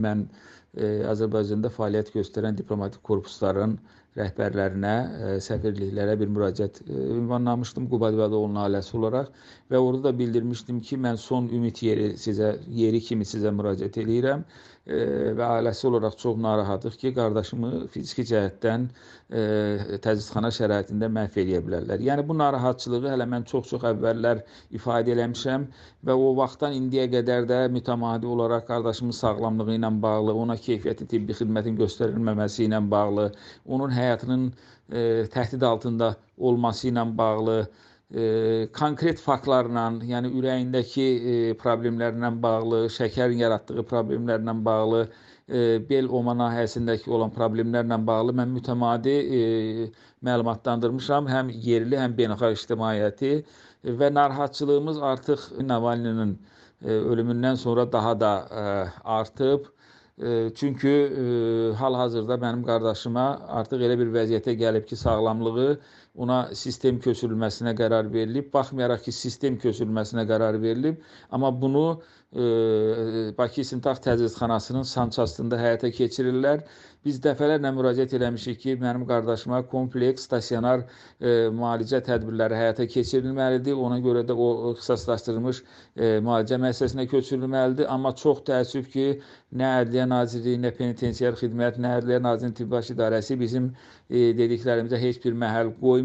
Mən e, Azərbaycanda fəaliyyət göstərən diplomatik korpusların rəhbərlərinə, e, səfirliklərə bir müraciət e, ünvanlamışdım Quba Divadoğlu'nun ailəsi olaraq və orada da bildirmişdim ki, mən son ümid yeri sizə, yeri kimi sizə müraciət eləyirəm e, və ailəsi olaraq çox narahatıq ki, qardaşımı fiziki cəhətdən təzyiqxana şəraitində məhv eləyə bilərlər. Yəni bu narahatçılığı hələ mən çox-çox əvvəllər ifadə eləmişəm və o vaxtdan indiyə qədər də mütəmadi olaraq qardaşımın sağlamlığı ilə bağlı, ona keyfiyyətli tibbi xidmətin göstərilməməsi ilə bağlı, onun həyatının e, təhdid altında olması ilə bağlı, e, konkret faktlarla, yəni ürəyindəki e, problemlərlə bağlı, şəkərin yaratdığı problemlərlə bağlı, e, bel oma nahiyəsindəki olan problemlərlə bağlı mən mütəmadi e, məlumatlandırmışam həm yerli, həm beynəlxalq ictimaiyyəti və narahatçılığımız artıq Navalninin e, ölümündən sonra daha da e, artıb. Çünki hal-hazırda mənim qardaşıma artıq elə bir vəziyyətə gəlib ki, sağlamlığı ona sistem köçürülməsinə qərar verilib. Baxmayaraq ki, sistem köçürülməsinə qərar verilib, amma bunu Bakı İstintaq Təcridxanasının sançastında həyata keçirirlər. Biz dəfələrlə müraciət eləmişik ki, mənim qardaşıma kompleks stasionar e, müalicə tədbirləri həyata keçirilməlidir. Ona görə də o ixtisaslaşdırılmış e, müalicə müəssisəsinə köçürülməlidir. Amma çox təəssüf ki, nə Ədliyyə Nazirliyi, nə Penitensiar Xidmət, nə Ədliyyə Nazirliyinin Tibb Baş İdarəsi bizim e, dediklərimizə heç bir məhəl qoymur.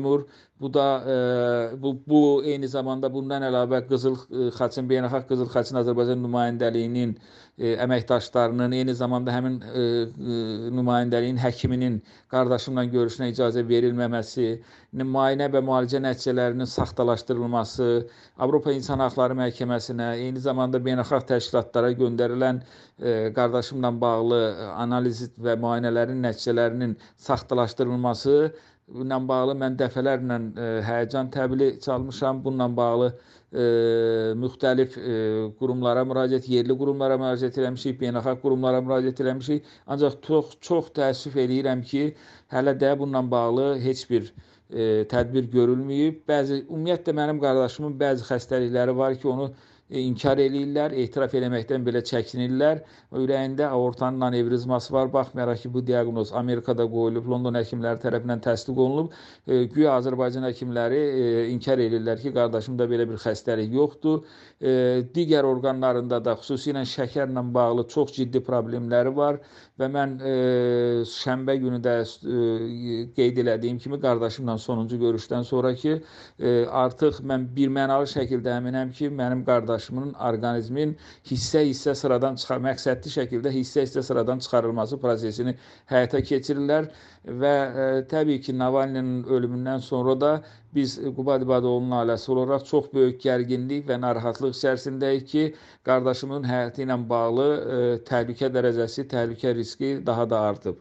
Bu da e, bu, bu eyni zamanda bundan əlavə Qızıl Xaçın Beynəlxalq Qızıl Xaçın Azərbaycan nümayəndəliyinin e, əməkdaşlarının, eyni zamanda həmin e, e, nümayəndəliyin həkiminin qardaşımla görüşünə icazə verilməməsi, müayinə və müalicə nəticələrinin saxtalaşdırılması, Avropa İnsan Haqları Məhkəməsinə, eyni zamanda beynəlxalq təşkilatlara göndərilən e, qardaşımla bağlı analiz və müayinələrin nəticələrinin saxtalaşdırılması ilə bağlı mən dəfələrlə e, həyəcan təbili çalmışam. Bununla bağlı e, müxtəlif e, qurumlara müraciət, yerli qurumlara müraciət eləmişik, beynəlxalq qurumlara müraciət eləmişik. Ancaq çox çox təəssüf eləyirəm ki, hələ də bununla bağlı heç bir e, tədbir görülməyib. Bəzi ümumiyyətlə mənim qardaşımın bəzi xəstəlikləri var ki, onu inkar eləyirlər, etiraf eləməkdən belə çəkinirlər. Ürəyində aortanın anevrizması var. Baxmayaraq ki, bu diaqnoz Amerikada qoyulub, London həkimləri tərəfindən təsdiq olunub. E, güya Azərbaycan həkimləri e, inkar eləyirlər ki, qardaşımda belə bir xəstəlik yoxdur. E, digər orqanlarında da xüsusilə şəkərlə bağlı çox ciddi problemləri var və mən e, şənbə günü də e, qeyd elədiyim kimi qardaşımla sonuncu görüşdən sonrakı e, artıq mən bir mənalı şəkildə əminəm ki, mənim qardaşım qardaşımın orqanizmin hissə-hissə sıradan çıxar məqsədli şəkildə hissə-hissə sıradan çıxarılması prosesini həyata keçirirlər və ə, e, təbii ki, Navalninin ölümündən sonra da biz Quba İbadoğlu'nun ailəsi olaraq çox böyük gərginlik və narahatlıq içərisindəyik ki, qardaşımın həyatı ilə bağlı ə, e, təhlükə dərəcəsi, təhlükə riski daha da artıb.